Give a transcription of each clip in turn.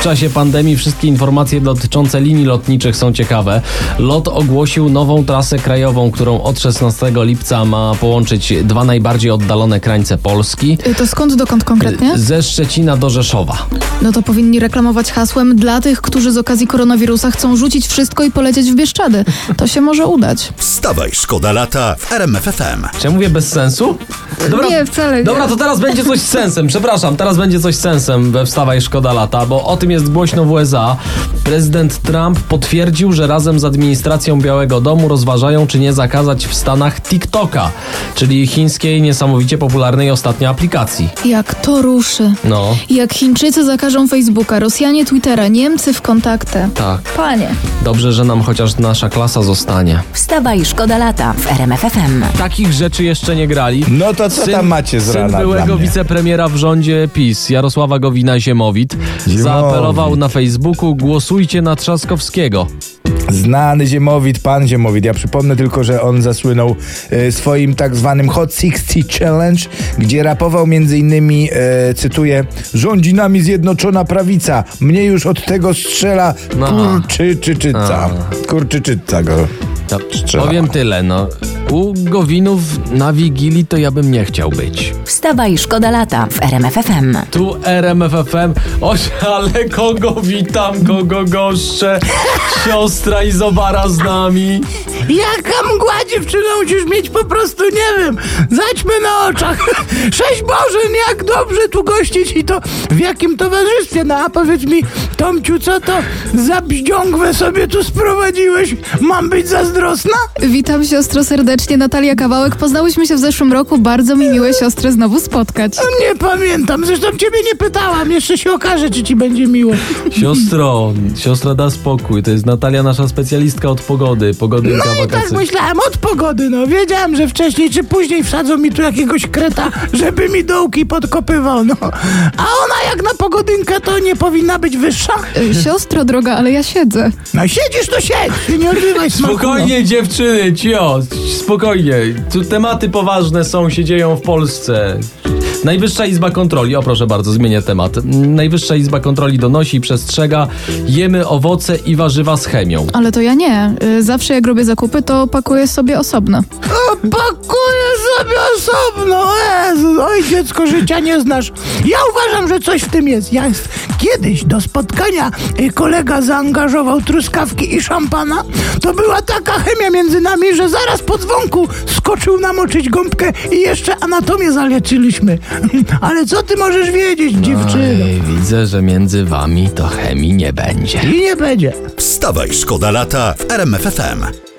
W czasie pandemii wszystkie informacje dotyczące linii lotniczych są ciekawe. LOT ogłosił nową trasę krajową, którą od 16 lipca ma połączyć dwa najbardziej oddalone krańce Polski. Y, To skąd dokąd konkretnie? Ze Szczecina do Rzeszowa. No to powinni reklamować hasłem dla tych, którzy z okazji koronawirusa chcą rzucić wszystko i polecieć w Bieszczady. To się może udać. Wstawaj, szkoda lata w RMFFM. Czy ja mówię bez sensu? Nie, wcale nie. Dobra, to teraz będzie coś z sensem. Przepraszam, teraz będzie coś z sensem we Wstawaj Szkoda Lata, bo o tym jest głośno w USA. Prezydent Trump potwierdził, że razem z administracją Białego Domu rozważają, czy nie zakazać w Stanach TikToka, czyli chińskiej, niesamowicie popularnej ostatnio aplikacji. Jak to ruszy. No, Jak Chińczycy zakażą Facebooka, Rosjanie Twittera, Niemcy w kontaktę. tak. Panie. Dobrze, że nam chociaż nasza klasa zostanie. Wstawaj, szkoda lata w RMFFM. Takich rzeczy jeszcze nie grali. No to co tam macie z syn rana dla byłego mnie? wicepremiera w rządzie PiS, Jarosława Gowina-Ziemowit, Ziemowit. Zaapelował na Facebooku głosujcie na Trzaskowskiego. Znany Ziemowit, pan Ziemowit. Ja przypomnę tylko, że on zasłynął e, swoim tak zwanym Hot 60 Challenge, gdzie rapował między innymi, e, cytuję, rządzi nami zjednoczona prawica, mnie już od tego strzela Aha. kurczyczyca. Kurczyczyca go To strzela. powiem tyle, no. U Gowinów na Wigilii to ja bym nie chciał być. Wstawaj, szkoda lata w RMFFM. Tu RMFFM, oś, ale kogo witam, kogo goszczę, siostra Izobara z nami. Jaka mgła dziewczyna musisz mieć po prostu, nie wiem. Zaćmy na oczach. Sześć Bożen, jak dobrze tu gościć i to w jakim towarzystwie. No a powiedz mi, Tomciu, co to za bździągwę sobie tu sprowadziłeś? Mam być zazdrosna? Witam siostro serdecznie, Natalia Kawałek. Poznałyśmy się w zeszłym roku. Bardzo mi miłe siostrę znowu spotkać. Nie pamiętam, zresztą ciebie nie pytałam. Jeszcze się okaże, czy ci będzie miło. Siostro, siostra da spokój, to jest Natalia, nasza specjalistka od pogody, pogodynka No i tak myślałem od pogody, no. Wiedziałem, że wcześniej czy później wsadzą mi tu jakiegoś kreta, żeby mi dołki podkopywał, no. A ona jak na pogodynkę to nie powinna być wyższa? Y, Siostro droga, ale ja siedzę. No siedzisz, to siedź, ty nie odrywaj smaku. no. Spokojnie dziewczyny, cio, spokojnie. Tu tematy poważne są, się dzieją w Polsce. Najwyższa Izba Kontroli, o proszę bardzo, zmienię temat. Najwyższa Izba Kontroli donosi i przestrzega, jemy owoce i warzywa z chemią. Ale to ja nie. Y, Zawsze jak robię zakupy, to pakuję sobie osobno. O, pakuję sobie osobno, Jezu, oj dziecko, życia nie znasz. Ja uważam, że coś w tym jest. Ja jest. Kiedyś do spotkania y, kolega zaangażował truskawki i szampana. To była taka chemia między nami, że zaraz po dzwonku skoczył namoczyć gąbkę i jeszcze anatomię zaleczyliśmy. Ale co ty możesz wiedzieć, dziewczyno? Ej, widzę, że między wami to chemii nie będzie. I nie będzie. Wstawaj, szkoda lata w RMFFM.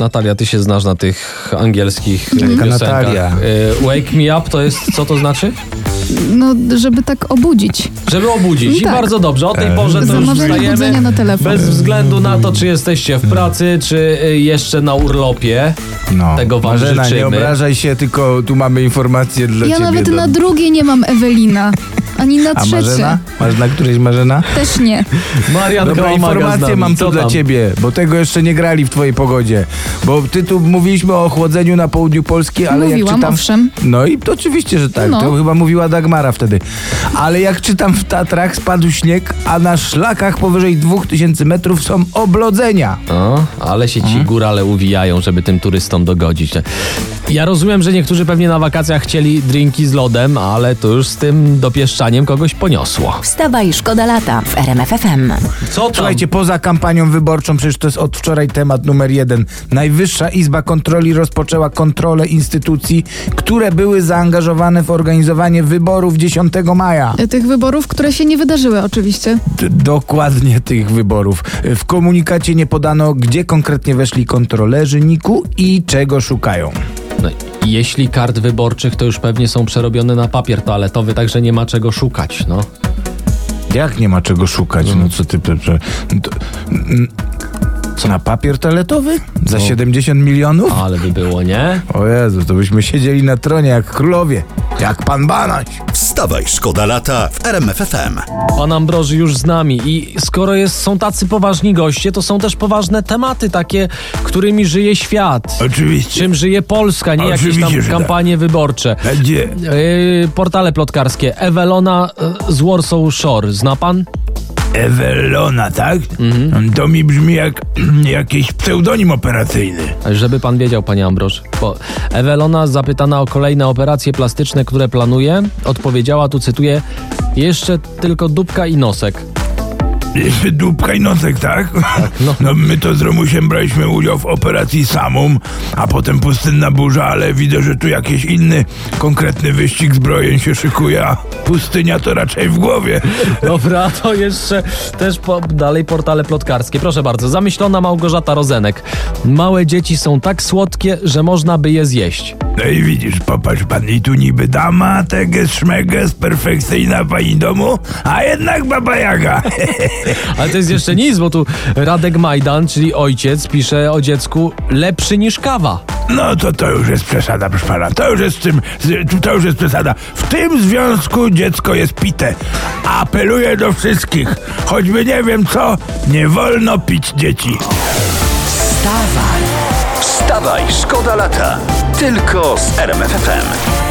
Natalia, ty się znasz na tych angielskich piosenkach. Natalia? E, Wake me up to jest, co to znaczy? No, żeby tak obudzić. Żeby obudzić. I Tak. bardzo dobrze. O tej porze to już wstajemy. na telefon. Bez względu na to, czy jesteście w pracy, czy y, jeszcze na urlopie. No. Tego wam Marzena, nie życzymy. obrażaj się, tylko tu mamy informacje dla Ja ciebie. nawet do- na drugie nie mam Ewelina. Ani na A trzecie. Marzena? Masz na którejś Marzena? Też nie. Marianka Dobra, z informację mam tu dla ciebie, bo tego jeszcze nie grali w twojej pogodzie. Bo ty tu mówiliśmy o chłodzeniu na południu Polski, ale jak Mówiłam, czytam... owszem. No i to oczywiście, że tak. No. To chyba mówiła Dagmara wtedy. Ale jak czytam w Tatrach spadł śnieg, a na szlakach powyżej 2000 metrów są oblodzenia. O, ale się ci górale uwijają, żeby tym turystom dogodzić. Ja rozumiem, że niektórzy pewnie na wakacjach chcieli drinki z lodem, ale to już z tym dopieszczaniem kogoś poniosło. Wstawaj, szkoda lata w RMFFM. Co tam? Słuchajcie, poza kampanią wyborczą, przecież to jest od wczoraj temat numer jeden. Najwyższa Izba Kontroli rozpoczęła kontrolę instytucji, które były zaangażowane w organizowanie wyborów 10 maja. Tych wyborów, które się nie wydarzyły oczywiście. D- dokładnie tych wyborów. W komunikacie nie podano, gdzie konkretnie weszli kontrolerzy NIK-u i czego szukają. No, jeśli kart wyborczych, to już pewnie są przerobione na papier toaletowy, także nie ma czego szukać, no. Jak nie ma czego szukać? No co ty... Mm, Na papier toaletowy? Za 70 milionów? Ale by było, nie? O Jezu, to byśmy siedzieli na tronie jak królowie. Jak pan Banaś. Wstawaj, szkoda lata w RMF FM. Pan Ambroży już z nami i skoro jest, są tacy poważni goście, to są też poważne tematy takie, którymi żyje świat. Oczywiście. Czym żyje Polska, nie jakieś Oczywiście, tam że kampanie wyborcze. Gdzie? Yy, portale plotkarskie. Ewelona yy, z Warsaw Shore. Zna pan? Ewelona, tak? To mi brzmi jak jakiś pseudonim operacyjny. Żeby pan wiedział, panie Ambroż. Bo Ewelona, zapytana o kolejne operacje plastyczne, które planuje, odpowiedziała, tu cytuję, jeszcze tylko dupka i nosek. Jeszcze dupka i nosek, tak? no. no. my to z Romusiem braliśmy udział w operacji Samum, a potem pustynna burza, ale widzę, że tu jakiś inny, konkretny wyścig zbrojeń się szykuje, a pustynia to raczej w głowie. Dobra, to jeszcze też po, dalej portale plotkarskie. Proszę bardzo, zamyślona Małgorzata Rozenek. Małe dzieci są tak słodkie, że można by je zjeść. No i widzisz, popatrz pan, i tu niby dama, teges, szmeges, perfekcyjna pani domu, a jednak baba Jaga. Ale to jest jeszcze nic, bo tu Radek Majdan, czyli ojciec, pisze o dziecku lepszy niż kawa. No to to już jest przesada, proszę pana. To już jest z tym, z, to już jest przesada. W tym związku dziecko jest pite. Apeluję do wszystkich, choćby nie wiem co, nie wolno pić dzieci. Wstawaj, szkoda lata. Tylko z RMF FM.